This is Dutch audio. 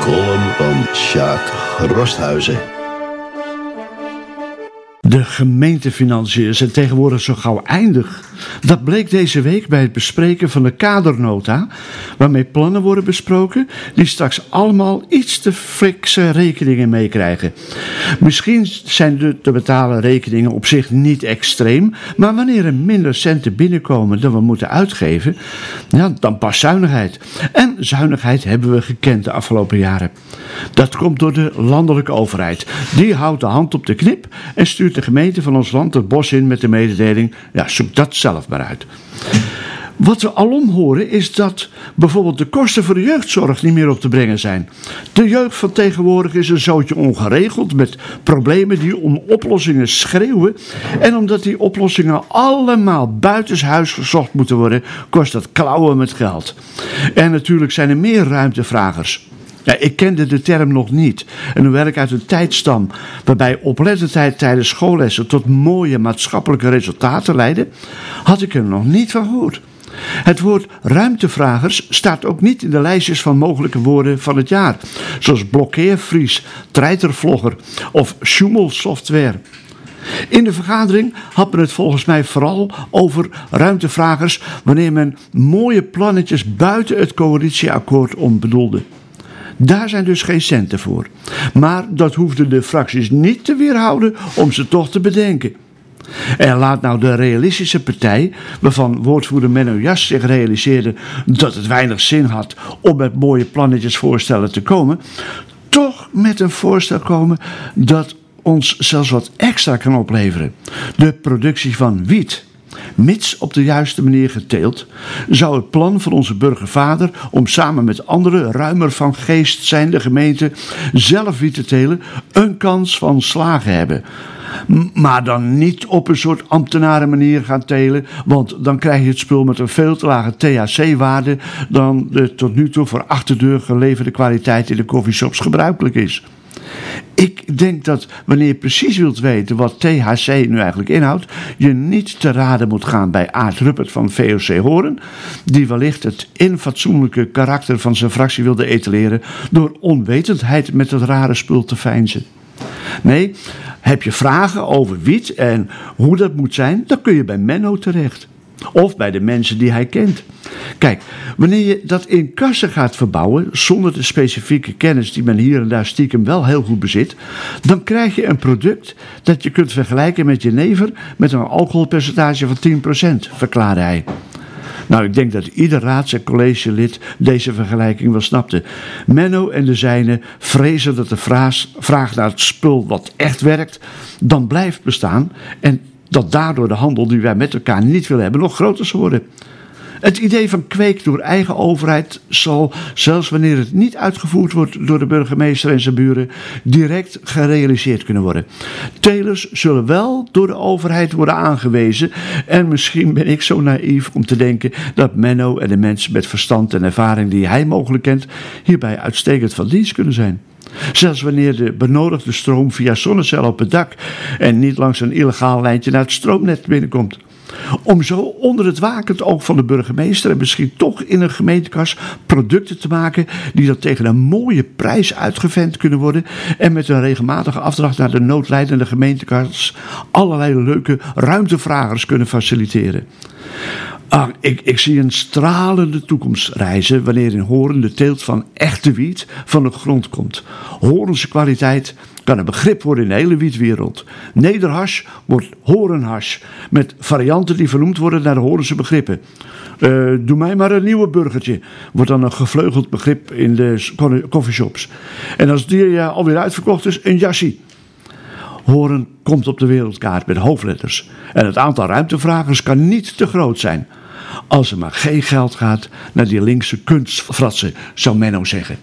column van Sjaak Rosthuizen. De gemeentefinanciën zijn tegenwoordig zo gauw eindig. Dat bleek deze week bij het bespreken van de kadernota, waarmee plannen worden besproken die straks allemaal iets te fikse rekeningen meekrijgen. Misschien zijn de te betalen rekeningen op zich niet extreem, maar wanneer er minder centen binnenkomen dan we moeten uitgeven, ja, dan past zuinigheid. En zuinigheid hebben we gekend de afgelopen jaren. Dat komt door de landelijke overheid. Die houdt de hand op de knip en stuurt de gemeente van ons land het bos in met de mededeling: ja, zoek dat zelf maar uit. Wat we alom horen is dat bijvoorbeeld de kosten voor de jeugdzorg niet meer op te brengen zijn. De jeugd van tegenwoordig is een zootje ongeregeld met problemen die om oplossingen schreeuwen. En omdat die oplossingen allemaal buitenshuis gezocht moeten worden, kost dat klauwen met geld. En natuurlijk zijn er meer ruimtevragers. Ja, ik kende de term nog niet. En hoewel ik uit een tijd stam waarbij oplettendheid tijdens schoollessen tot mooie maatschappelijke resultaten leidde, had ik er nog niet van gehoord. Het woord ruimtevragers staat ook niet in de lijstjes van mogelijke woorden van het jaar, zoals blokkeervries, treitervlogger of Schumel-software. In de vergadering had men het volgens mij vooral over ruimtevragers wanneer men mooie plannetjes buiten het coalitieakkoord om bedoelde. Daar zijn dus geen centen voor. Maar dat hoefden de fracties niet te weerhouden om ze toch te bedenken. En laat nou de realistische partij, waarvan woordvoerder Menno Jas zich realiseerde dat het weinig zin had om met mooie plannetjes voorstellen te komen, toch met een voorstel komen dat ons zelfs wat extra kan opleveren. De productie van wiet. Mits op de juiste manier geteeld, zou het plan van onze burgervader om samen met andere ruimer van geest zijnde gemeenten zelf wiet te telen een kans van slagen hebben. Maar dan niet op een soort ambtenaren manier gaan telen, want dan krijg je het spul met een veel te lage THC-waarde dan de tot nu toe voor achterdeur geleverde kwaliteit in de coffeeshops gebruikelijk is. Ik denk dat wanneer je precies wilt weten wat THC nu eigenlijk inhoudt, je niet te raden moet gaan bij Aart Ruppert van VOC Horen, die wellicht het infatsoenlijke karakter van zijn fractie wilde etaleren door onwetendheid met het rare spul te feinzen. Nee, heb je vragen over wiet en hoe dat moet zijn, dan kun je bij Menno terecht. Of bij de mensen die hij kent. Kijk, wanneer je dat in kassen gaat verbouwen, zonder de specifieke kennis die men hier en daar stiekem wel heel goed bezit, dan krijg je een product dat je kunt vergelijken met jenever met een alcoholpercentage van 10%, verklaarde hij. Nou, ik denk dat ieder raads- en collegelid deze vergelijking wel snapte. Menno en de zijne vrezen dat de vraag naar het spul wat echt werkt, dan blijft bestaan en dat daardoor de handel die wij met elkaar niet willen hebben nog groter zal worden. Het idee van kweek door eigen overheid zal, zelfs wanneer het niet uitgevoerd wordt door de burgemeester en zijn buren, direct gerealiseerd kunnen worden. Telers zullen wel door de overheid worden aangewezen. En misschien ben ik zo naïef om te denken dat Menno en de mensen met verstand en ervaring die hij mogelijk kent, hierbij uitstekend van dienst kunnen zijn. Zelfs wanneer de benodigde stroom via zonnecellen op het dak en niet langs een illegaal lijntje naar het stroomnet binnenkomt. Om zo onder het wakend oog van de burgemeester en misschien toch in een gemeentekas producten te maken die dan tegen een mooie prijs uitgevent kunnen worden en met een regelmatige afdracht naar de noodlijdende gemeentekas allerlei leuke ruimtevragers kunnen faciliteren. Ik, ik, zie een stralende toekomst reizen wanneer in Horen de teelt van echte wiet van de grond komt. Horense kwaliteit kan een begrip worden in de hele wietwereld. Nederhash wordt horenhash, met varianten die vernoemd worden naar de Horense begrippen. Uh, doe mij maar een nieuwe burgertje, wordt dan een gevleugeld begrip in de coffeeshops. En als die uh, alweer uitverkocht is, een jassie. Horen komt op de wereldkaart met hoofdletters. En het aantal ruimtevragers kan niet te groot zijn. Als er maar geen geld gaat naar die linkse kunstfratsen, zou Menno zeggen.